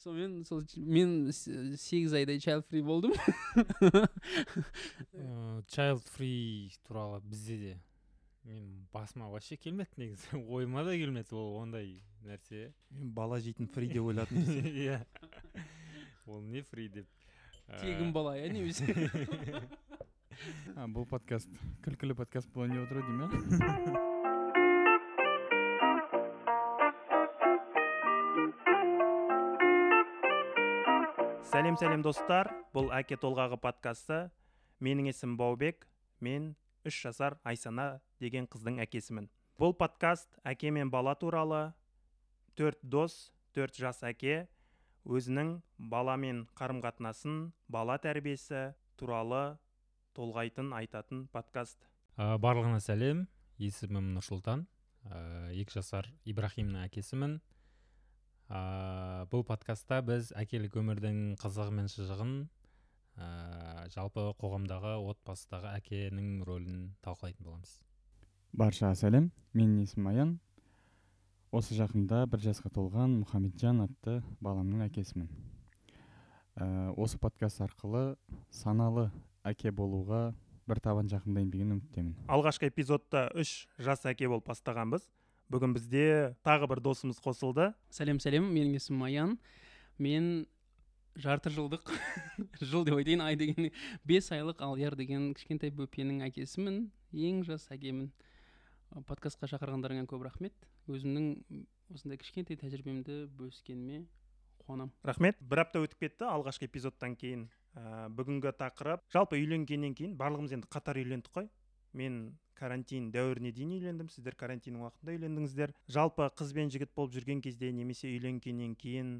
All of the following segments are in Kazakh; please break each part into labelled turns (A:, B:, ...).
A: сонымен сол мен сегіз айдай чайлд фри болдым.
B: Чайлд фри туралы бізде де мен басыма вообще келмеді негізі. Ойыма да келмеді ол ондай нәрсе.
C: Мен бала жейтін фри деп ойладым
B: иә. Ол не фри деп.
A: Тегін бала иә немесе?
D: Бұл подкаст күлкілі подкаст болайын деп отыр деймін иә?
C: Сәлем сәлем достар. Бұл әке толғағы подкасты. Менің есімім баубек мен үш жасар айсана деген қыздың әкесімін. Бұл подкаст әке мен бала туралы. Төрт дос төрт жас әке өзінің баламен қарым қатынасын бала тәрбиесі туралы толғайтын айтатын подкаст.
B: Ә, барлығына сәлем. Есімім нұрсұлтан. Ә, екі жасар ибрахимнің әкесімін. Ә, бұл подкастта біз әкелік өмірдің қызығы мен шыжығын ә, жалпы қоғамдағы отбасыдағы әкенің рөлін талқылайтын боламыз.
D: Баршаға сәлем менің есімім аян. Осы жақында бір жасқа толған мұхамеджан атты баламның әкесімін. Ә, осы подкаст арқылы саналы әке болуға бір табан жақындайын деген үміттемін.
C: Алғашқы эпизодта үш жас әке болып бастағанбыз. Бүгін бізде тағы бір досымыз қосылды.
A: Сәлем сәлем. Менің есімім аян. Мен жарты жылдық жыл деп айтайын ай деген бес айлық алдияр деген кішкентай бөпенің әкесімін ең жас әкемін. Подкастқа шақырғандарыңа көп рахмет. Өзімнің осындай кішкентай тәжірибемді бөліскеніме қуанамын
C: рахмет. Бір апта өтіп кетті алғашқы эпизодтан кейін ә, бүгінгі тақырып. Жалпы үйленгеннен кейін барлығымыз енді қатар үйлендік қой. Мен карантин дәуіріне дейін үйлендім. Сіздер карантиннің уақытында үйлендіңіздер. Жалпы қыз бен жігіт болып жүрген кезде немесе үйленгеннен кейін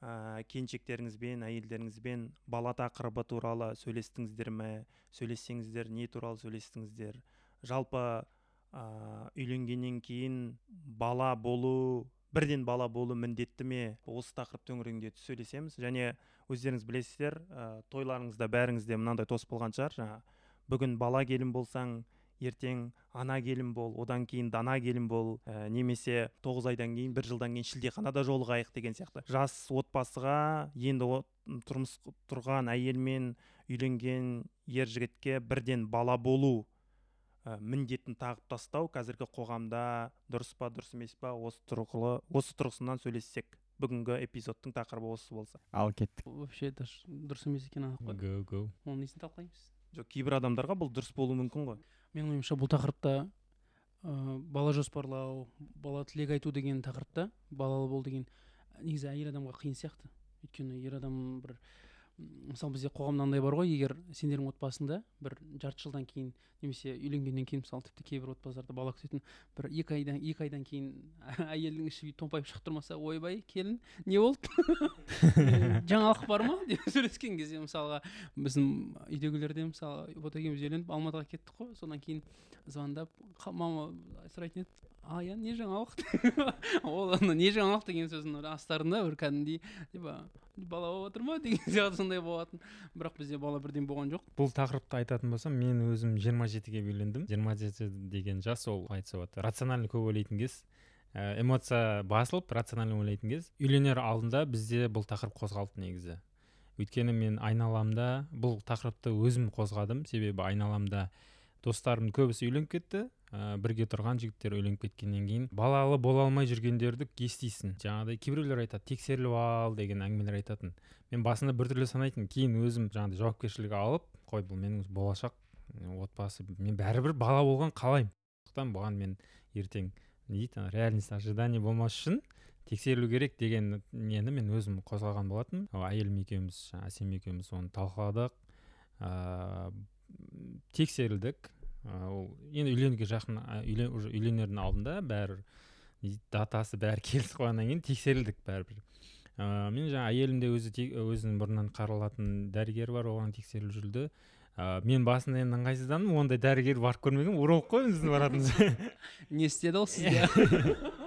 C: ә, келіншектеріңізбен әйелдеріңізбен бала тақырыбы туралы сөйлестіңіздер ме? Сөйлессеңіздер не туралы сөйлестіңіздер? Жалпы ә, үйленгеннен кейін бала болу бірден бала болу міндетті ме? Осы тақырып төңірегінде сөйлесеміз. Және өздеріңіз білесіздер ә, тойларыңызда бәріңізде мынандай тост болған шығар. Жаңа бүгін бала келін болсаң ертең ана келін бол одан кейін дана келін бол ә, немесе тоғыз айдан кейін бір жылдан кейін шілдеханада жолығайық деген сияқты. Жас отбасыға енді тұрмыс тұрған әйел мен үйленген ер жігітке бірден бала болу ә, міндетін тағып тастау қазіргі қоғамда дұрыс па дұрыс емес па осы тұрғылы осы тұрғысынан сөйлессек. Бүгінгі эпизодтың тақырыбы осы болса.
D: Ал кеттік.
A: Вообще дұрыс емес екені анық қой.
B: Го го
A: оның несін талқылаймыз?
C: Жоқ кейбір адамдарға бұл дұрыс болуы мүмкін ғой.
A: Менің ойымша бұл тақырыпта ә, бала жоспарлау бала тілек айту деген тақырыпта балалы бол деген негізі әйел адамға қиын сияқты. Өйткені ер адам бір мысалы бізде қоғамда андай бар ғой егер сендердің отбасыңда бір жарты жылдан кейін немесе үйленгеннен кейін мысалы тіпті кейбір отбасыларда бала күтетін бір екі айдан екі айдан кейін әйелдің іші томпайып шығып тұрмаса ойбай келін не болды? Жаңалық бар ма? деп сөйлескен кезде мысалға біздің үйдегілер де мысалы вот екеуміз үйленіп алматыға кеттік қой. Содан кейін звондап мама сұрайтын еді аян не жаңалық ол не жаңалық деген сөздің астарында бір кәдімгідей типа бала болып жатыр ма деген сияқты сондай болатын бірақ бізде бала бірден болған жоқ.
B: Бұл тақырыпты айтатын болсам мен өзім жиырма жетіге үйлендім жиырма жеті деген жас ол айтса болады рациональный көп ойлайтын кез. Ә, эмоция басылып рациональный ойлайтын кез. Үйленер алдында бізде бұл тақырып қозғалды негізі. Өйткені мен айналамда бұл тақырыпты өзім қозғадым. Себебі айналамда достарымның көбісі үйленіп кетті. Ә, бірге тұрған жігіттер үйленіп кеткеннен кейін балалы бола алмай жүргендерді естисің жаңағыдай кейбіреулер айтады тексеріліп ал деген әңгімелер айтатын. Мен басында біртүрлі санайтынмын кейін өзім жаңағыдай жауапкершілік алып қой бұл менің болашақ отбасы мен бәрібір бала болған қалаймын. Сондықтан бұған мен ертең не дейді реальность ожидание болмас үшін тексерілу керек деген нені мен өзім қозғаған болатынмын. Әйелім екеуміз әсем екеуміз оны талқыладық. Ыыы тексерілдік. Ол енді үйленуге жақын үйлен, уже үйленердің алдында бәрі датасы бәрі келісіп қойғаннан кейін тексерілдік бәрібір. Ыыы мен жаңағы әйелім де өзі өзінің бұрыннан қаралатын дәрігері бар оған тексеріліп жүрді. Ә, мен басында енді ыңғайсыздандым ондай дәрігер барып көрмегенмін уролог қой біздің баратынымыз
A: не істеді ол сізге?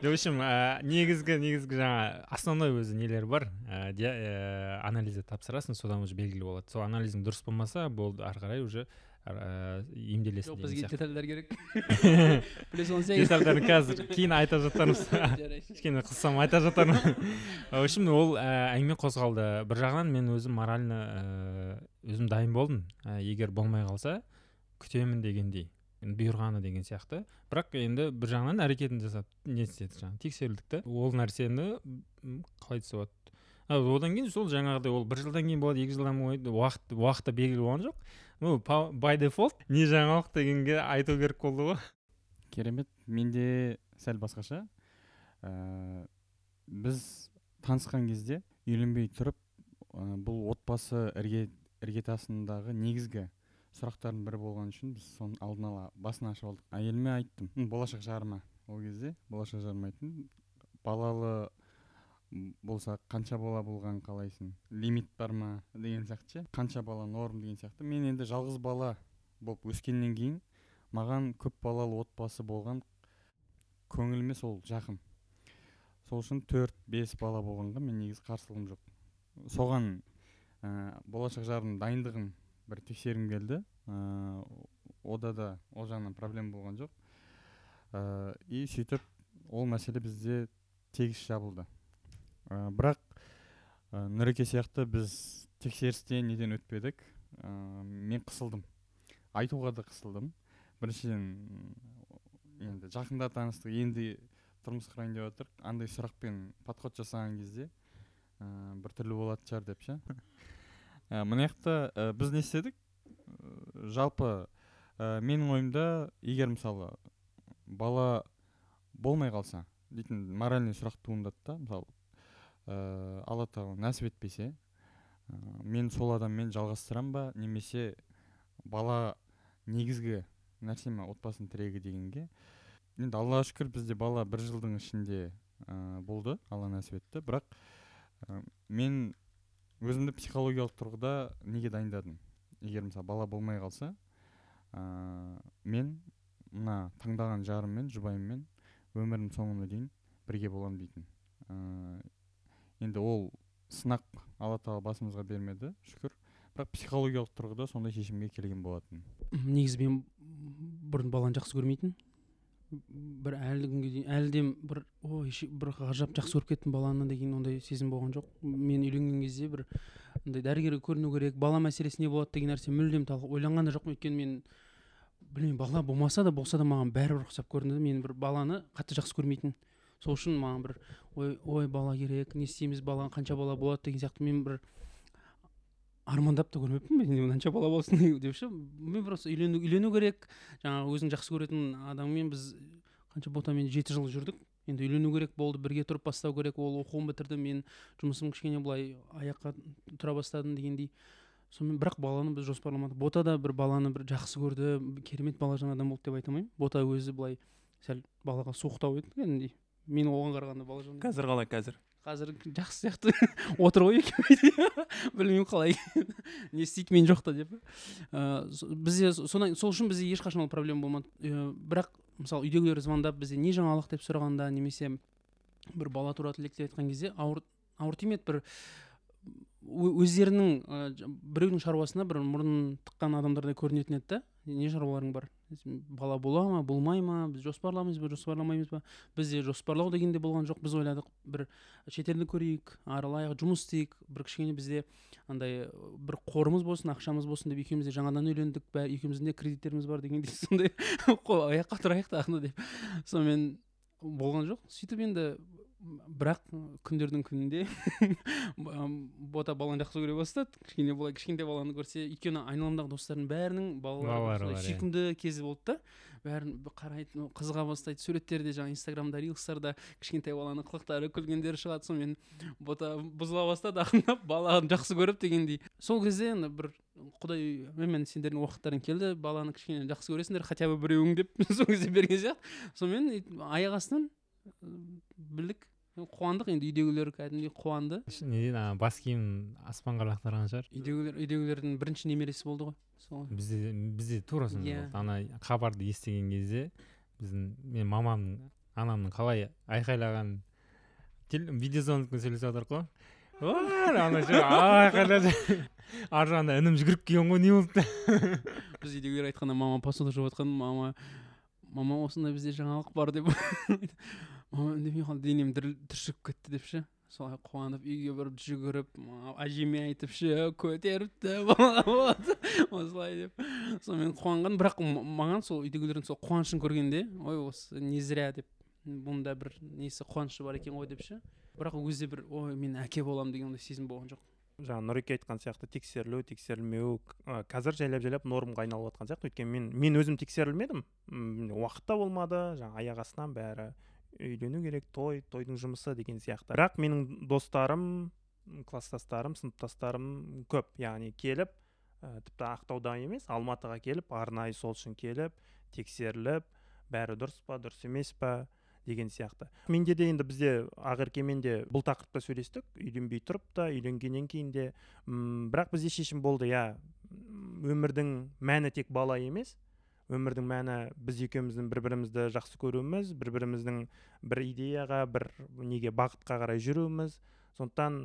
B: в общем ә, негізгі негізгі жаңа основной өзі нелер бар. Ә, ә, анализді тапсырасың содан уже белгілі болады. Сол анализің дұрыс болмаса болды ары қарай уже ә, емделесің
A: жоқ бізге детальдар керек. Плюс он сегіз.
B: Детальдарын қазір кейін айтып жатармыз. Кішкене қыссам айтып жатармын. В общем ол ә, әңгіме қозғалды бір жағынан. Мен өзім морально ә, өзім дайын болдым. Ә, егер болмай қалса күтемін дегендей. Бұйырғаны деген сияқты. Бірақ енді бір жағынан әрекетін жасап не істеді жаңағы тексерілдік та. Ол нәрсені қалай десе болады. Одан кейін сол жаңағыдай ол бір жылдан кейін болады екі жылдан болады уақыт уақыты белгілі болған жоқ. Ну бай дефолт не жаңалық дегенге айту керек болды ғой.
D: Керемет. Менде сәл басқаша. Ә, біз танысқан кезде үйленбей тұрып ә, бұл отбасы ірге іргетасындағы негізгі сұрақтардың бірі болған үшін біз соны алдын ала басын ашып алдық. Әйеліме айттым. Болашақ жарыма ол кезде болашақ жарыма айттым. Балалы болса қанша бала болғанын қалайсың? Лимит бар ма? деген сияқты ше. Қанша бала норм? деген сияқты. Мен енді жалғыз бала болып өскеннен кейін маған көп балалы отбасы болған көңіліме сол жақын. Сол үшін төрт бес бала болғанға мен негізі қарсылығым жоқ. Соған ә, болашақ жарымның дайындығын бір тексергім келді. Ә, ода да ол жағынан проблема болған жоқ. Ә, и сөйтіп ол мәселе бізде тегіс жабылды. Ә, бірақ ә, нұреке сияқты біз тексерістен неден өтпедік? Ә, мен қысылдым. Айтуға да қысылдым. Біріншіден енді жақында таныстық енді тұрмыс құрайын деп жатырмық андай сұрақпен подход жасаған кезде ә, біртүрлі болатын шығар деп ше. ә, мына жақта ә, біз не істедік? Ә, жалпы ә, менің ойымда егер мысалы бала болмай қалса дейтін моральный сұрақ туындады да мысалы ә, алла тағала нәсіп етпесе ә, мен сол адаммен жалғастырамын ба немесе бала негізгі нәрсе ма отбасының тірегі дегенге. Енді аллаға шүкір бізде бала бір жылдың ішінде ә, болды алла нәсіп етті. Бірақ ә, мен өзімді психологиялық тұрғыда неге дайындадым? егер мысалы бала болмай қалса ә, мен мына таңдаған жарыммен жұбайыммен өмірімнің соңына дейін бірге боламын дейтін. Ә, енді ол сынақ алла тағала басымызға бермеді шүкір. Бірақ психологиялық тұрғыда сондай шешімге келген болатын.
A: Негізі мен бұрын баланы жақсы көрмейтін бір әлі күнге дейін әлі бір ой бір ғажап жақсы көріп кеттім баланы деген ондай сезім болған жоқ. Мен үйленген кезде бір андай дәрігерге көріну керек бала мәселесі не болады деген нәрсе мүлдем ойланған да жоқпын. Өйткені мен білмеймін бала болмаса да болса да маған бәрібір ұқсап көрінді мен бір баланы қатты жақсы көрмейтін. Сол үшін маған бір ой ой бала керек не істейміз бала қанша бала болады деген сияқты. Мен бір армандап та көрмеппін мен мынанша бала болсын деп ше? Мен просто үйлену үйлену керек. Жаңағы өзің жақсы көретін адаммен біз қанша ботамен жеті жыл жүрдік. Енді үйлену керек болды бірге тұрып бастау керек. Ол оқуын бітірді мен жұмысым кішкене былай аяққа тұра бастадым дегендей. Сонымен бірақ баланы біз жоспарламадық. Бота да бір баланы бір жақсы көрді. Керемет балажан адам болды деп айта алмаймын. Бота өзі былай сәл балаға суықтау еді кәдімгідей мен оған қарағанда балажан
C: қазір қалай? Қазір?
A: Қазір жақсы сияқты. Отыр ғой екеуі білмеймін қалай. Не істейді мен жоқта деп. Ыыы со- бізде со- содан сол үшін бізде ешқашан ол проблема болмады. Ыыы, бірақ мысалы үйдегілер звондап бізде не жаңалық деп сұрағанда немесе бір бала туралы тілектер айтқан кезде ауыр ауыр тимеді бір өздерінің ә, біреудің шаруасына бір мұрнын тыққан адамдардай көрінетін еді да. Не шаруаларың бар? Бала бола ма болмай ма біз жоспарламаймыз ба жоспарламаймыз ба? Бізде жоспарлау деген де болған жоқ біз ойладық. Бір шетелді көрейік аралайық жұмыс істейік. Бір кішкене бізде андай бір қорымыз болсын ақшамыз болсын деп екеуміз де жаңадан үйлендік бәрі екеуміздің де кредиттеріміз бар дегендей сондай аяққа тұрайық тағы деп. Сонымен болған жоқ. Сөйтіп енді бірақ күндердің күнінде бота баланы жақсы көре бастады. Кішкене былай кішкентай баланы көрсе өйткені айналамдағы достардың бәрінің балалары
B: иә.
A: сүйкімді кезі болды да. Бәрін қарайды қызыға бастайды суреттерде жаңағы инстаграмда рилстарда кішкентай баланың қылықтары күлгендері шығады сонымен бота бұзыла бастады ақырындап баланы жақсы көріп дегендей. Сол кезде енді бір құдай мен сендердің уақыттарың келді баланы кішкене жақсы көресіңдер хотя бы біреуің деп сол кезде берген сияқты. Сонымен аяқ астынан білдік қуандық енді үйдегілер кәдімгідей қуанды.
B: Не дейді ана бас киімін аспанға лақтырған шығар
A: үйдегілер үйдегілердің бірінші немересі болды ғой сол.
B: Бізде бізде тура сондай
A: Иә.
B: болды. Ана хабарды естіген кезде біздің мен мамамның анамның қалай айқайлағанын видеозвонокпен сөйлесіп жатырық қой ана айқайлап ар жағында інім жүгіріп келген ғой не болды
A: біз үйдегілер айтқанда мама посуда жуып жатқан мама мама осындай бізде жаңалық бар деп. Денем түршігіп кетті деп ше солай қуанып үйге барып жүгіріп әжеме айтып ше көтеріпті осылай деп сонымен қуанған бірақ маған сол үйдегілердің сол қуанышын көргенде ой осы не зря деп бұнда бір несі қуанышы бар екен ғой деп ше бірақ өзі бір ой мен әке боламын деген ондай сезім болған жоқ
C: жаңа нұреке айтқан сияқты тексерілу тексерілмеу қазір жайлап жайлап нормаға айналып жатқан сияқты. Өйткені мен мен өзім тексерілмедім уақыт та болмады жаңа аяқ астынан бәрі үйлену керек той тойдың жұмысы деген сияқты. Бірақ менің достарым класстастарым сыныптастарым көп. Яғни келіп ә, тіпті ақтауда емес алматыға келіп арнайы сол үшін келіп тексеріліп бәрі дұрыс па дұрыс емес па деген сияқты. Менде де енді бізде ақеркемен де бұл тақырыпта сөйлестік. Үйленбей тұрып та үйленгеннен кейін де бірақ бізде шешім болды иә өмірдің мәні тек бала емес өмірдің мәні біз екеуміздің бір бірімізді жақсы көруіміз бір біріміздің бір идеяға бір неге бағытқа қарай жүруіміз. Сондықтан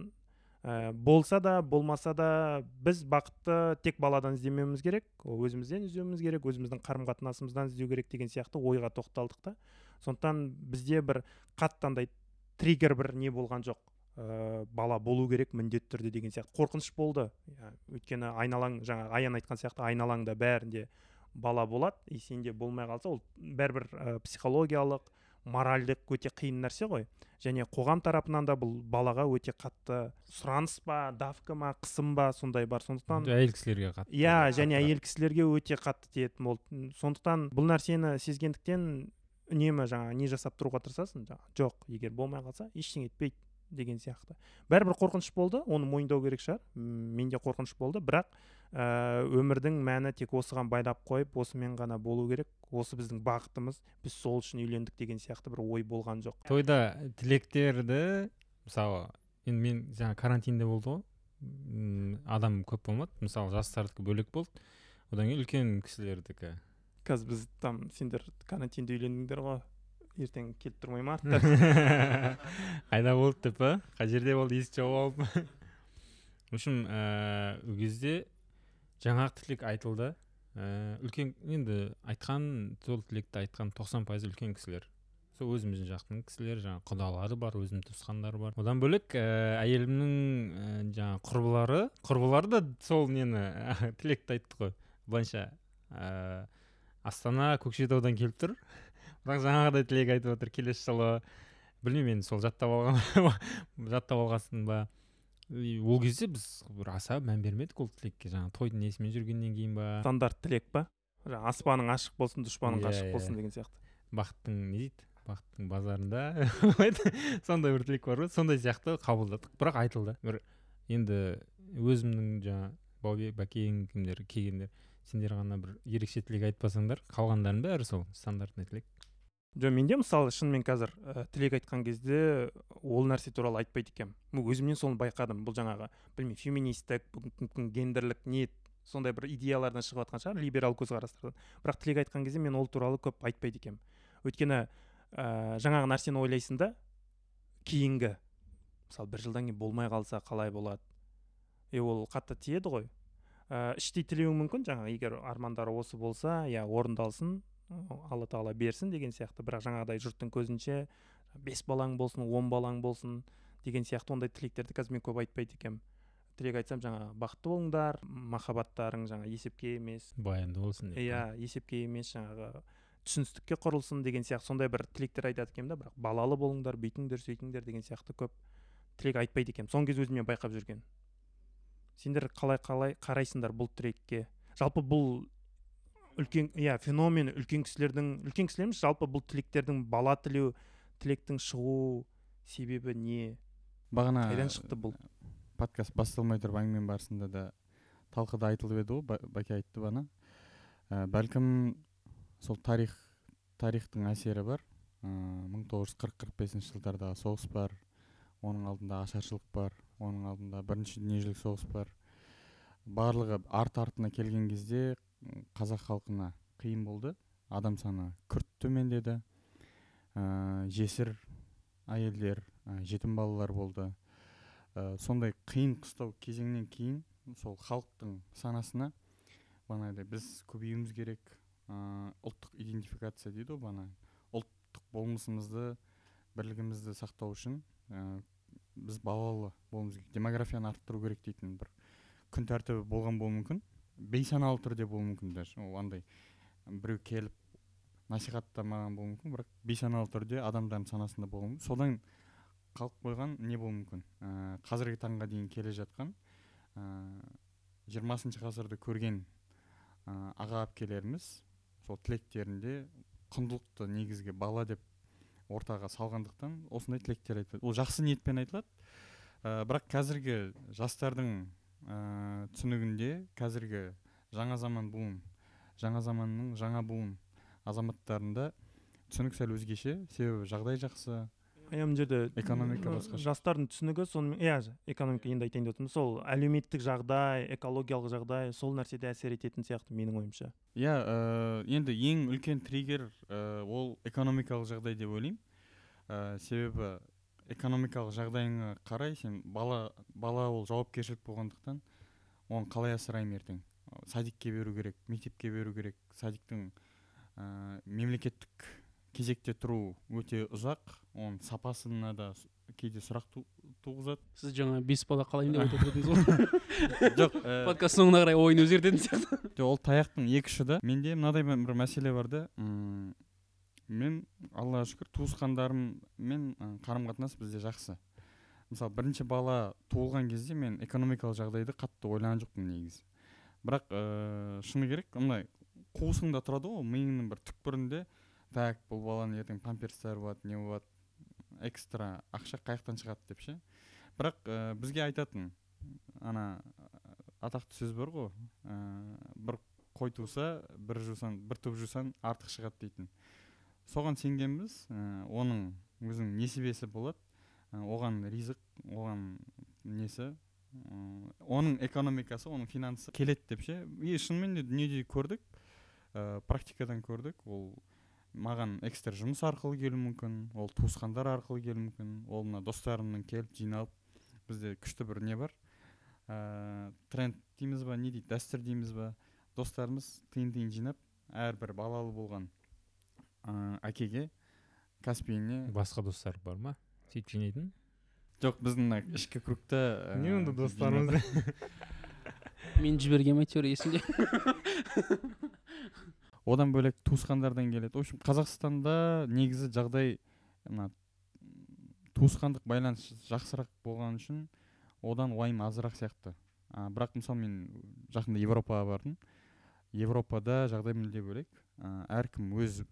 C: ә, болса да болмаса да біз бақытты тек баладан іздемеуіміз керек өзімізден іздеуіміз керек өзіміздің қарым қатынасымыздан іздеу керек деген сияқты ойға тоқталдық та. Сондықтан бізде бір қатты андай триггер бір не болған жоқ. Ә, бала болу керек міндетті түрде деген сияқты. Қорқыныш болды. Иә, өйткені айналаң жаңа аян айтқан сияқты айналаңда бәрінде бала болады и сенде болмай қалса ол бәрібір ә, психологиялық моральдық өте қиын нәрсе ғой. Және қоғам тарапынан да бұл балаға өте қатты сұраныс па давка ма қысым ба сондай бар. Сондықтан
B: әйел кісілерге қатты
C: иә және әйел кісілерге өте қатты тиетін болды. Сондықтан бұл нәрсені сезгендіктен үнемі жаңа не жасап тұруға тырысасың? Жоқ егер болмай қалса ештеңе етпейді деген сияқты. Бәрібір қорқыныш болды оны мойындау керек шығар. Менде қорқыныш болды. Бірақ ә, өмірдің мәні тек осыған байлап қойып осымен ғана болу керек. Осы біздің бақытымыз. Біз сол үшін үйлендік деген сияқты бір ой болған жоқ.
B: Тойда тілектерді мысалы енді мен жаңа карантинде болды ғой. Адам көп болмады. Мысалы жастардікі бөлек болды. Одан кейін үлкен кісілердікі.
C: Қазір біз там сендер карантинде үйлендіңдер ғой. Ертең келіп тұрмай ма?
B: Қайда болды деп па? Қай жерде болды? Есікті жауып алып в общем ол кезде жаңағы тілек айтылды. Ыыы үлкен енді айтқан сол тілекті айтқан тоқсан пайызы үлкен кісілер. Сол өзіміздің жақтың кісілер жаңағы құдалары бар өзімнің туысқандары бар. Одан бөлек ә, әйелімнің ә, жаңағы құрбылары құрбылары да сол нені тілекті айтты ғой. Былайша ә, астана көкшетаудан келіп тұр. Бірақ жаңағыдай тілек айтып отыр келесі жылы. Білмеймін енді сол жаттап алған жаттап алғасын ба? Ол кезде біз бір аса мән бермедік ол тілекке. Жаңағы тойдың несімен жүргеннен кейін ба?
C: Стандарт тілек па? Жаңағы аспаның ашық болсын дұшпаның қашық иә, болсын иә. деген сияқты.
B: Бақыттың не дейді? Бақыттың базарында. Сондай бір тілек бар ғой. Сондай сияқты қабылдадық. Бірақ айтылды. Бір енді өзімнің жаңағы баубек бәкең кімдер келгендер сендер ғана бір ерекше тілек айтпасаңдар қалғандарының бәрі сол стандартный тілек.
C: Жоқ менде мысалы шынымен қазір ә, тілек айтқан кезде ол нәрсе туралы айтпайды екенмін. Өзімнен соны байқадым бұл жаңағы білмеймін феминистік мүмкін гендерлік не сондай бір идеялардан шығып жатқан шығар либерал көзқарастардан. Бірақ тілек айтқан кезде мен ол туралы көп айтпайды екенмін. Өйткені ә, жаңағы нәрсені ойлайсың да кейінгі мысалы бір жылдан кейін болмай қалса қалай болады? Е ол қатты тиеді ғой. Ә, іштей тілеуің мүмкін жаңағы егер армандары осы болса иә орындалсын. Алла тағала берсін деген сияқты. Бірақ жаңағыдай жұрттың көзінше бес балаң болсын он балаң болсын деген сияқты ондай тілектерді қазір мен көп айтпайды екенмін. Тілек айтсам жаңа бақытты болыңдар махаббаттарың жаңа есепке емес
B: баянды болсын деп
C: иә есепке емес жаңағы түсіністікке құрылсын деген сияқты сондай бір тілектер айтады екенмін да. Бірақ балалы болыңдар бүйтіңдер сөйтіңдер деген сияқты көп тілек айтпайды екенмін. Соңғы кезде өзіме байқап жүрген. Сендер қалай қалай қарайсыңдар бұл тілекке? Жалпы бұл үлкен иә феномен үлкен кісілердің үлкен кісілер емес жалпы бұл тілектердің бала тілеу тілектің шығу себебі не?
D: Бағана
C: қайдан шықты бұл?
D: подкаст басталмай тұрып әңгіме барысында да талқыда айтылып еді ғой бәке айтты бағана. Ә, бәлкім сол тарих тарихтың әсері бар. Мың тоғыз жүз қырық қырық бесінші жылдардағы соғыс бар оның алдында ашаршылық бар оның алдында бірінші дүниежүзілік соғыс бар. Барлығы арт артына келген кезде қазақ халқына қиын болды. Адам саны күрт төмендеді. Ә, жесір әйелдер ә, жетім балалар болды. Ә, сондай қиын қыстау кезеңнен кейін сол халықтың санасына бағанағыдай біз көбеюіміз керек ә, ұлттық идентификация дейді ғой бағана ұлттық болмысымызды бірлігімізді сақтау үшін ә, біз балалы болуымыз керек демографияны арттыру керек дейтін бір күн тәртібі болған болуы мүмкін. Бейсаналы түрде болуы мүмкін даже. Ол андай біреу келіп насихаттамаған болуы мүмкін бірақ бейсаналы түрде адамдардың санасында болуы мүмкін. Содан қалып қойған не болуы мүмкін? Ә, қазіргі таңға дейін келе жатқан жиырмасыншы ғасырды көрген ә, аға әпкелеріміз сол тілектерінде құндылықты негізгі бала деп ортаға салғандықтан осындай тілектер айтады. Ол жақсы ниетпен айтылады. Ә, бірақ қазіргі жастардың ә, түсінігінде қазіргі жаңа заман буын жаңа заманның жаңа буын азаматтарында түсінік сәл өзгеше себебі жағдай жақсы.
C: Иә мына жерде
D: экономика
C: м,
D: басқаша.
C: жастардың түсінігі сонымен иә экономика енді айтайын деп отырмын. Сол әлеуметтік жағдай экологиялық жағдай сол нәрседе әсер ететін сияқты менің ойымша.
D: Иә ә, енді ең үлкен триггер ә, ол экономикалық жағдай деп ойлаймын. Ә, себебі экономикалық жағдайыңа қарай сен бала бала ол жауапкершілік болғандықтан оны қалай асыраймын ертең садикке беру керек мектепке беру керек. Садиктің ә, мемлекеттік кезекте тұру өте ұзақ оның сапасына да кейде сұрақ ту- туғызады
A: сіз жаңа бес бала қалаймын деп айтып отырдыңыз ғой.
D: Жоқ ә,
A: подкаст соңына қарай ойын өзгертетін сияқты.
D: жоқ ол таяқтың екі ұшы да. Менде мынадай бір мәселе бар да. Мен аллаға шүкір туысқандарыммен қарым қатынас бізде жақсы. Мысалы бірінші бала туылған кезде мен экономикалық жағдайды қатты ойлаған жоқпын негізі. Бірақ ыыы шыны керек мындай қуысыңда тұрады ғой миыңның бір түкпірінде. Так бұл баланың ертең памперстері болады не болады экстра ақша қай жақтан шығады деп ше. Бірақ ә, бізге айтатын ана атақты сөз бар ғой ә, бір қой туса бір жусан бір туп жусан артық шығады дейтін. Соған сенгенбіз. Ә, оның өзінің несібесі болады. Ә, оған ризық оған несі? Ә, оның экономикасы оның финансы келеді деп ше? И шынымен де дүниеде көрдік. Ә, практикадан көрдік. Ол маған экстра жұмыс арқылы келуі мүмкін. Ол туысқандар арқылы келуі мүмкін. Ол мына достарымның келіп жиналып бізде күшті бір не бар? Ә, тренд дейміз ба? Не дейді? Дәстүр дейміз ба? Достарымыз тиын тиын жинап әрбір балалы болған. Ә, әкеге каспийіне.
B: Басқа достар бар ма? Сөйтіп жинайтын?
D: Жоқ біздің мына ішкі кругта ә,
B: не онда достарымыз?
A: мен жібергенмін әйтеуір есімде
D: одан бөлек туысқандардан келеді. В общем қазақстанда негізі жағдай мына туысқандық байланыс жақсырақ болған үшін одан уайым азырақ сияқты. А, бірақ мысалы мен жақында европаға бардым. Европада жағдай мүлде бөлек. Әркім өз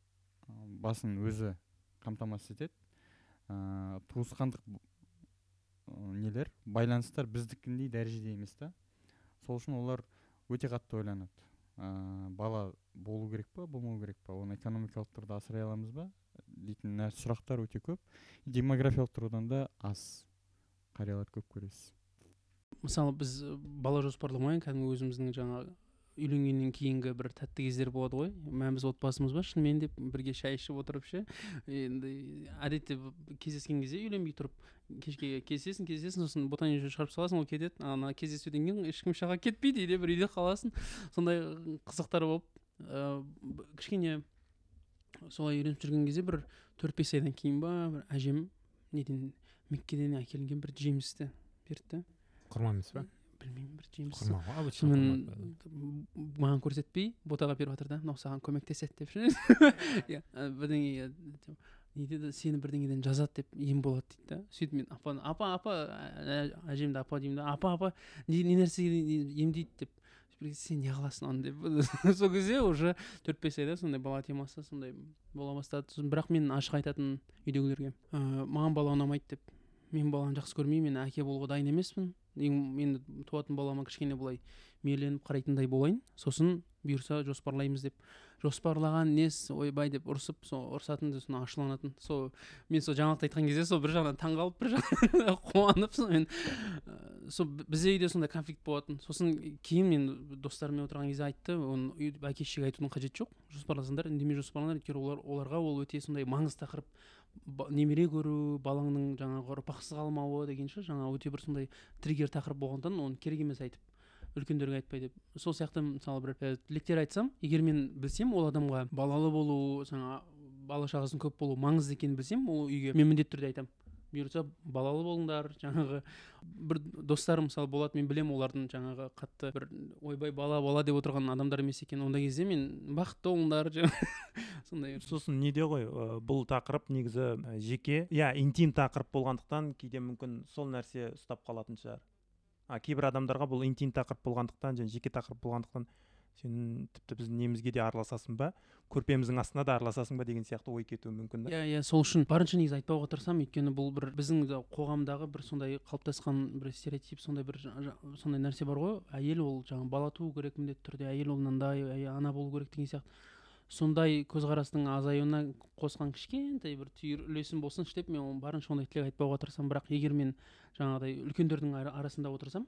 D: басын өзі қамтамасыз етеді. Ә, туысқандық нелер байланыстар біздікіндей дәрежеде емес та. Сол үшін олар өте қатты ойланады. Ә, бала болу керек па болмау керек па? Оны экономикалық тұрғыда асырай аламыз ба? Дейтін сұрақтар өте көп. Демографиялық тұрғыдан да аз қарияларды көп көресіз.
A: Мысалы біз бала жоспарламай кәдімгі өзіміздің жаңа үйленгеннен кейінгі бір тәтті кездер болады ғой. Мә біз отбасымыз ба шынымен деп бірге шай ішіп отырып ше. Енді әдетте кездескен кезде үйленбей тұрып кешке кездесесің кездесесің сосын ботаник шығарып саласың ол кетеді. Ана кездесуден кейін ешкім шаға кетпейді үйде бір үйде қаласың. Сондай қызықтар болып ыыы кішкене солай үйреніп жүрген кезде бір төрт бес айдан кейін ба бір әжем неден меккеден әкелінген бір жемісті берді. Да
B: құрма емес па
A: білмеймін бір м- маған көрсетпей ботаға беріп жатыр да мынау саған көмектеседі деп ше иә бірдеңе не деді сені бірдеңеден жазады деп ем болады дейді да сөйтіп мен апаны апа апа әжемді апа деймін да апа апа не, не нәрсеге емдейді деп сен не қыласың оны деп сол кезде уже төрт бес айда сондай бала темасы сондай бола бастады сосын бірақ мен ашық айтатын үйдегілерге ә, маған бала ұнамайды деп мен баланы жақсы көрмеймін мен әке болуға дайын емеспін. Мен туатын балама кішкене былай мейірленіп қарайтындай болайын. Сосын бұйырса жоспарлаймыз деп. Жоспарлаған несі ойбай деп ұрысып сол ұрысатын сосын ашуланатын. Сол мен сол жаңалықты айтқан кезде сол бір жағынан таңқалып бір жағынан қуанып сонымен ә, сол бізде үйде сондай конфликт болатын. Сосын кейін мен достарыммен отырған кезде айтты оны әке шешеге айтудың қажеті жоқ. Жоспарласаңдар үндемей жоспарлаңдар өйткені олар оларға ол өте сондай маңызды тақырып. Немере көру балаңның жаңағы ұрпақсыз қалмауы деген ше жаңағы өте бір сондай триггер тақырып болғандықтан оны керек емес айтып үлкендерге айтпай деп. Сол сияқты мысалы бір і, тілектер айтсам егер мен білсем ол адамға балалы болу жаңа бала шағасының көп болуы маңызды екенін білсем ол үйге мен міндетті түрде айтамын. Бұйыртса балалы болыңдар жаңағы. Бір достарым мысалы болады мен білемін олардың жаңағы қатты бір ойбай бала бала деп отырған адамдар емес екен. Ондай кезде мен бақытты болыңдар сондай
C: сосын неде ғой бұл тақырып негізі жеке иә интим тақырып болғандықтан кейде мүмкін сол нәрсе ұстап қалатын шығар. А кейбір адамдарға бұл интим тақырып болғандықтан және жеке тақырып болғандықтан сен тіпті біздің немізге де араласасың ба? Көрпеміздің астына да араласасың ба деген сияқты ой кетуі мүмкін да.
A: Иә иә сол үшін барынша негізі айтпауға тырысамын. Өйткені бұл бір біздің да қоғамдағы бір сондай қалыптасқан бір стереотип сондай бір сондай нәрсе бар ғой. Әйел ол жаңағы бала туу керек міндетті түрде әйел ол мынандай ана болу керек деген сияқты. Сондай көзқарастың азаюына қосқан кішкентай бір түйір үлесім болсыншы деп мен барынша ондай тілек айтпауға тырысамын. Бірақ егер мен жаңағыдай үлкендердің ара- арасында отырсам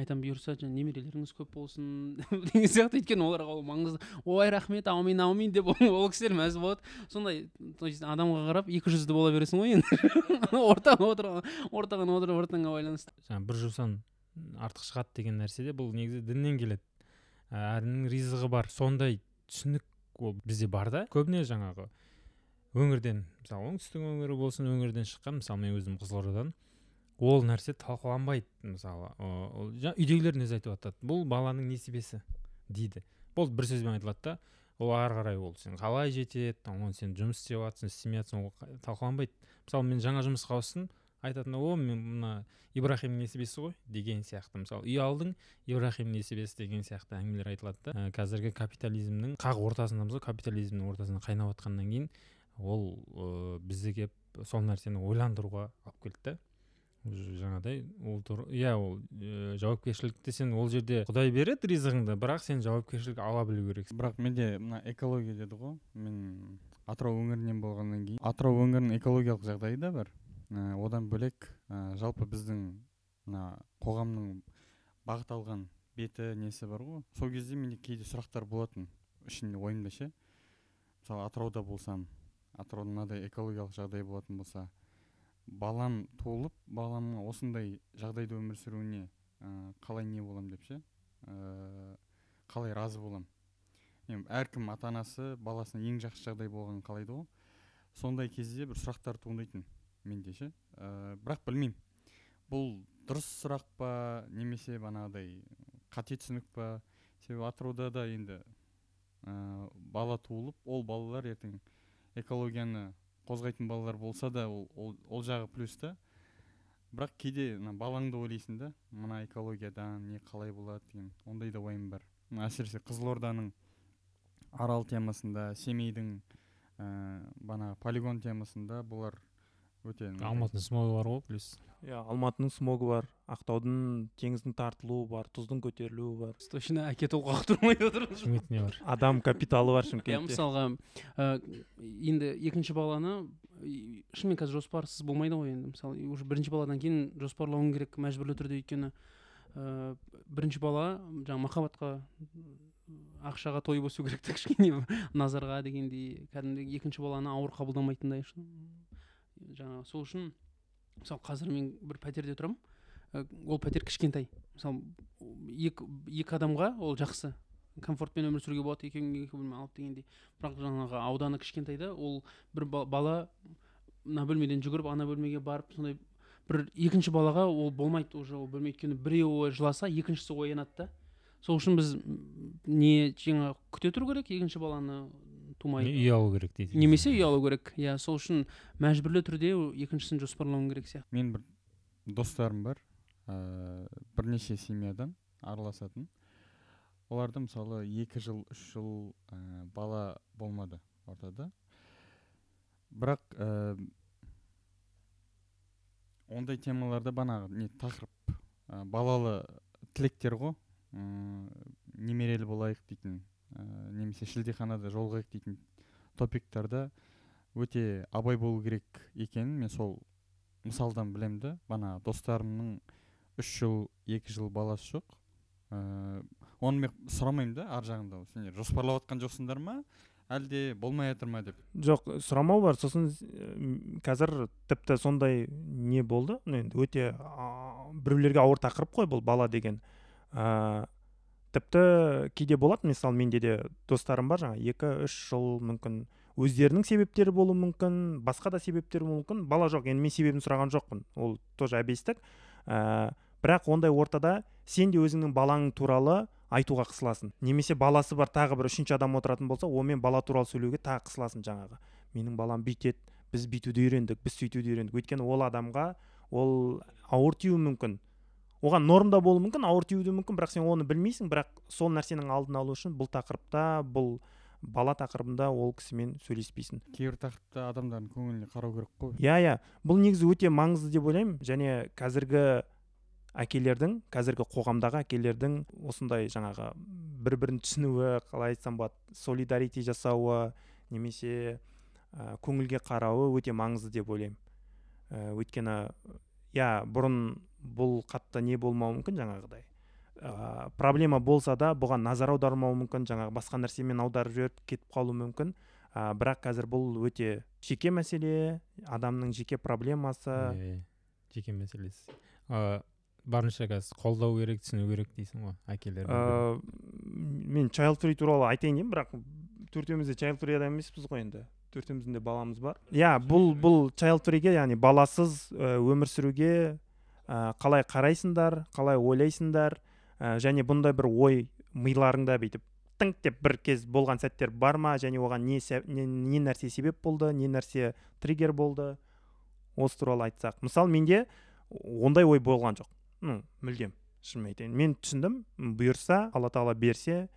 A: айтамын бұйырса жаңағы немерелеріңіз көп болсын деген сияқты. Өйткені оларға ол маңызды. Ой рахмет аумин аумин деп ол кісілер мәз болады. Сондай то есть адамға қарап екі жүзді бола бересің ғой енді. Ортаға отырған ортаға отырып ортаңа байланысты.
B: Жаңағы бір жусан артық шығады деген нәрсе де бұл негізі діннен келеді. Ә, әрінің ризығы бар. Сондай түсінік ол бізде бар да көбіне жаңағы өңірден мысалы оңтүстік өңірі болсын өңірден шыққан мысалы мен өзім қызылордадан ол нәрсе талқыланбайды мысалы. Ол үйдегілердің өзі айтып жатады бұл баланың несібесі? дейді. Болды бір сөзбен айтылады да ол ары қарай ол сен қалай жетеді оны сен жұмыс істеп жатрсың істемей жатрсың ол талқыланбайды. Мысалы мен жаңа жұмысқа ауыстым айтатын о мен мына ибрахимнің несібесі ғой деген сияқты. Мысалы үй алдың ибрахимнің несібесі деген сияқты әңгімелер айтылады да. Қазіргі капитализмнің қақ ортасындамыз ғой капитализмнің ортасында қайнап жатқаннан кейін ол ыыы бізді келіп сол нәрсені ойландыруға алып келді да. Уже жаңағыдай ол иә ол ыыы жауапкершілікті сен ол жерде құдай береді ризығыңды бірақ сен жауапкершілік ала білу керексің.
D: Бірақ менде мына экология деді ғой мен атырау өңірінен болғаннан кейін. Атырау өңірінің экологиялық жағдайы да бар. Ә, одан бөлек ә, жалпы біздің мына қоғамның бағыт алған беті несі бар ғой? Сол кезде менде кейде сұрақтар болатын. Ішінде ойымда ше. Мысалы атырауда болсам атырауда мынадай экологиялық жағдай болатын болса балам туылып баламның осындай жағдайда өмір сүруіне ә, қалай не болам деп ше? Ә, қалай разы болам енді әркім ата анасы баласына ең жақсы жағдай болғанын қалайды ғой. Сондай кезде бір сұрақтар туындайтын менде ше. Ә, бірақ білмеймін. Бұл дұрыс сұрақ па немесе бағанағыдай қате түсінік па? Себебі атырауда да енді ә, бала туылып ол балалар ертең экологияны қозғайтын балалар болса да ол, ол, ол жағы плюс та. Бірақ кейде мына балаңды ойлайсың да мына экологиядан не қалай болады деген ондай да уайым бар. Әсіресе қызылорданың арал темасында семейдің ә, бағанағы полигон темасында бұлар өте
B: алматының смогы бар ғой плюс.
C: Иә алматының смогы бар. Ақтаудың теңіздің тартылуы бар тұздың көтерілуі бар.
A: Точно әке толғақ тұрмай отыр
B: шымкентте не бар?
C: Адам капиталы бар
A: иә
C: шымкентте
A: мысалға ә, енді екінші баланы шынымен қазір жоспарсыз болмайды ғой енді. Мысалы уже бірінші баладан кейін жоспарлауың керек мәжбүрлі түрде өйткені ә, бірінші бала жаңағы махаббатқа ақшаға тойып өсу керек та кішкене назарға дегендей кәдімгідей екінші баланы ауыр қабылдамайтындай жаңағы сол үшін мысалы қазір мен бір пәтерде тұрамын. Ол пәтер кішкентай. Мысалы екі, екі адамға ол жақсы. Комфортпен өмір сүруге болады екеуің екі бөлме алып дегендей. Бірақ жаңағы ауданы кішкентай да ол бір ба- бала мына бөлмеден жүгіріп ана бөлмеге барып сондай бір екінші балаға ол болмайды уже ол бөлме өйткені біреуі жыласа екіншісі оянады да. Сол үшін біз не жаңағы күте тұру керек екінші баланы тумай.
B: Үй алу керек дейді
A: немесе үй алу керек. Иә сол үшін мәжбүрлі түрде екіншісін жоспарлауың керек сияқты.
D: Мен бір достарым бар. Ә, бірнеше семьядан араласатын. Оларда мысалы екі жыл үш жыл ә, бала болмады ортада. Бірақ ә, ондай темаларда бағанағы не тақырып ә, балалы тілектер ғой. М, немерелі болайық дейтін. Ә, немесе шілдеханада жолығайық дейтін топиктарда өте абай болу керек екенін мен сол мысалдан білемін да бағанағы достарымның үш жыл екі жыл баласы жоқ. Ыыы оны мен сұрамаймын да ар жағында. Сендер жоспарлап жатқан жоқсыңдар ма? Әлде болмай жатыр ма деп?
C: Жоқ сұрамау бар. Сосын м, қазір тіпті сондай не болды. Енді өте біреулерге ауыр тақырып қой бұл бала деген. Ә, тіпті кейде болады мысалы менде де достарым бар жаңа екі үш жыл мүмкін өздерінің себептері болуы мүмкін басқа да себептер болуы мүмкін. Бала жоқ енді мен себебін сұраған жоқпын. Ол тоже әбестік. Ә, бірақ ондай ортада сен де өзіңнің балаң туралы айтуға қысыласың. Немесе баласы бар тағы бір үшінші адам отыратын болса онымен бала туралы сөйлеуге тағы қысыласың жаңағы. Менің балам бүйтеді біз бүйтуді үйрендік біз сөйтуді үйрендік. Өйткені ол адамға ол ауыр тиюі мүмкін. Оған нормда болуы мүмкін ауыр тиюі де мүмкін бірақ сен оны білмейсің бірақ сол нәрсенің алдын алу үшін бұл тақырыпта бұл бала тақырыбында ол кісімен сөйлеспейсің.
D: Кейбір тақырыпта адамдардың көңіліне қарау керек қой.
C: Иә иә. Бұл негізі өте маңызды деп ойлаймын. Және қазіргі әкелердің қазіргі қоғамдағы әкелердің осындай жаңағы бір бірін түсінуі қалай айтсам болады солидарити жасауы немесе ә, көңілге қарауы өте маңызды деп ойлаймын. Ә, өйткені иә бұрын бұл қатты не болмауы мүмкін жаңағыдай. Ә, проблема болса да бұған назар аудармауы мүмкін жаңағы басқа нәрсемен аударып жіберіп кетіп қалуы мүмкін. Ә, бірақ қазір бұл өте жеке мәселе адамның жеке проблемасы.
B: Иә. жеке мәселесі. Ыыы барынша қазір қолдау керек түсіну керек дейсің ғой әкелер
C: ә, мен child free туралы айтайын деймін бірақ төртеуміз де child free адам емеспіз ғой енді. Төртеуміздің де баламыз бар. Иә бұл бұл child freeге яғни баласыз ә, өмір сүруге ә, қалай қарайсыңдар қалай ойлайсыңдар ә, және бұндай бір ой миларыңда бүйтіп тыңқ деп бір кез болған сәттер бар ма? Және оған не, не, не нәрсе себеп болды не нәрсе триггер болды? Осы туралы айтсақ. Мысалы менде ондай ой болған жоқ. Ну мүлдем шынымен айтайын. Мен түсіндім бұйырса алла тағала берсе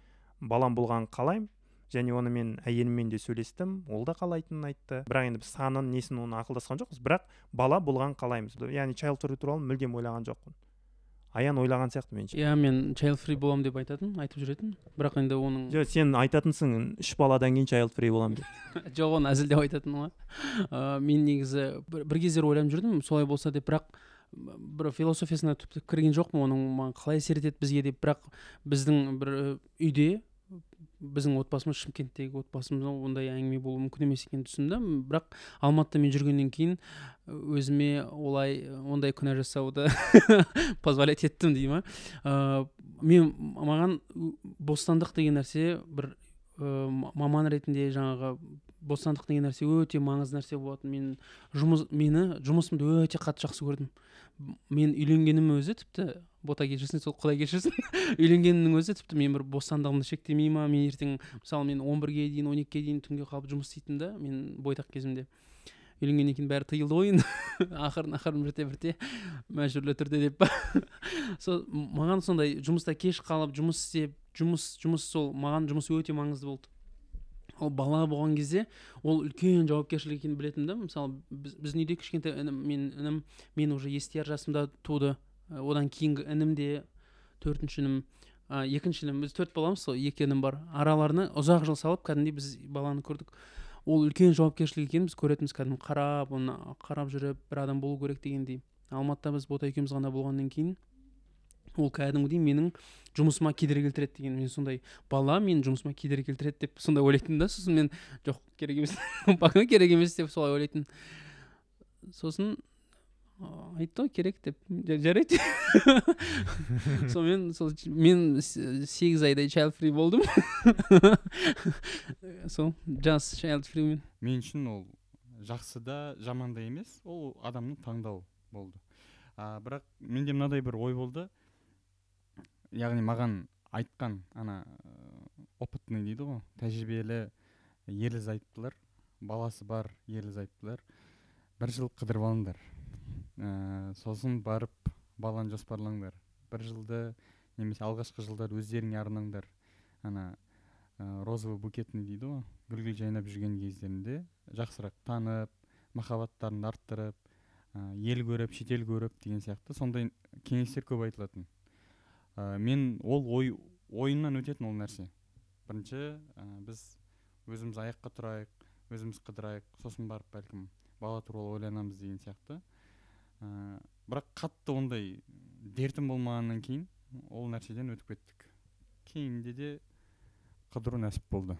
C: балам болғанын қалаймын. Және оны мен әйеліммен де сөйлестім ол да қалайтынын айтты. Бірақ енді біз санын несін оны ақылдасқан жоқпыз. Бірақ бала болғанын қалаймыз. Яғни child free туралы мүлдем ойлаған жоқпын. Аян ойлаған сияқты меніңше.
A: Иә мен child free боламын деп айтатын айтып жүретін. Бірақ енді оның
C: жоқ сен айтатынсың үш баладан кейін child free боламын деп.
A: Жоқ оны әзілдеп айтатыным ғой. Ыыы мен негізі бір, бір кездері ойланып жүрдім солай болса деп. Бірақ бір философиясына түптеп кірген жоқпын оның маған қалай әсер етеді бізге деп. Бірақ біздің бір үйде біздің отбасымыз шымкенттегі отбасымызда ондай әңгіме болуы мүмкін емес екенін түсіндім. Бірақ алматыда мен жүргеннен кейін өзіме олай ондай күнә жасауды позволять еттім дей ма ыыы мен маған бостандық деген нәрсе бір м- маман ретінде жаңағы бостандық деген нәрсе өте маңызды нәрсе болатын. Мен жұмыс мені жұмысымды өте қатты жақсы көрдім. Мен үйленгенім өзі тіпті бота кешірсін сол құдай кешірсін. Үйленгенімнің өзі тіпті мен бір бостандығымды шектемей ма мен ертең мысалы мен он бірге дейін он екіге дейін түнге қалып жұмыс істейтінмін да мен бойдақ кезімде. Үйленгеннен кейін бәрі тыйылды ғой енді. Ақырын ақырын бірте бірте мәжбүрлі түрде деп. Сол маған сондай жұмыста кеш қалып жұмыс істеп жұмыс жұмыс сол маған жұмыс өте маңызды болды. Ол бала болған кезде ол үлкен жауапкершілік екенін білетінмін да мысалы біз, біздің үйде кішкентай інім мен інім мен уже естияр жасымда туды. Одан кейінгі інім де төртінші інім ә, екінші інім біз төрт баламыз сол екі інім бар. Араларына ұзақ жыл салып кәдімгідей біз баланы көрдік. Ол үлкен жауапкершілік екенін біз көретінбіз. Кәдімгі қарап оны қарап жүріп бір адам болу керек дегендей. Алматыда біз бота екеуміз ғана болғаннан кейін ол кәдімгідей менің жұмысыма кедергі келтіреді деген. Мен сондай бала менің жұмысыма кедергі келтіреді деп сондай ойлайтынмын да. Сосын мен жоқ керек емес керек емес деп солай ойлайтынмын. Сосын «А, айтты ғой керек деп. «Ja- жарайды. Сонымен сол мен сегіз айдай child free болдым. Сол жас child free мен.
D: Үшін ол жақсы да жаман да емес. Ол адамның таңдауы болды. А, бірақ менде мынадай бір ой болды. Яғни маған айтқан ана опытный дейді ғой тәжірибелі ерлі зайыптылар баласы бар ерлі зайыптылар бір жыл қыдырып алыңдар. Ә, сосын барып баланы жоспарлаңдар. Бір жылды немесе алғашқы жылдар өздеріңе арнаңдар. Ана ә, розовый букетный дейді ғой. Гүл жайнап жүрген кездерінде жақсырақ танып махаббаттарын арттырып ә, ел көріп шетел көріп деген сияқты сондай кеңестер көп айтылатын. Ә, мен ол ой ойымнан өтетін ол нәрсе. Бірінші ә, біз өзіміз аяққа тұрайық өзіміз қыдырайық. Сосын барып бәлкім бала туралы ойланамыз деген сияқты. Ә, бірақ қатты ондай дертім болмағаннан кейін ол нәрседен өтіп кеттік. Кейінде де қыдыру нәсіп болды.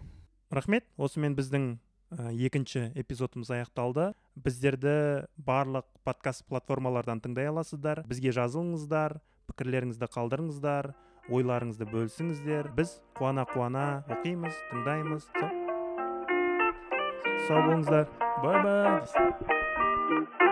C: Рахмет. Осымен біздің ә, екінші эпизодымыз аяқталды. Біздерді барлық подкаст платформалардан тыңдай аласыздар. Бізге жазылыңыздар пікірлеріңізді қалдырыңыздар ойларыңызды бөлісіңіздер. Біз қуана қуана оқимыз тыңдаймыз. Сау болыңыздар. Бай бай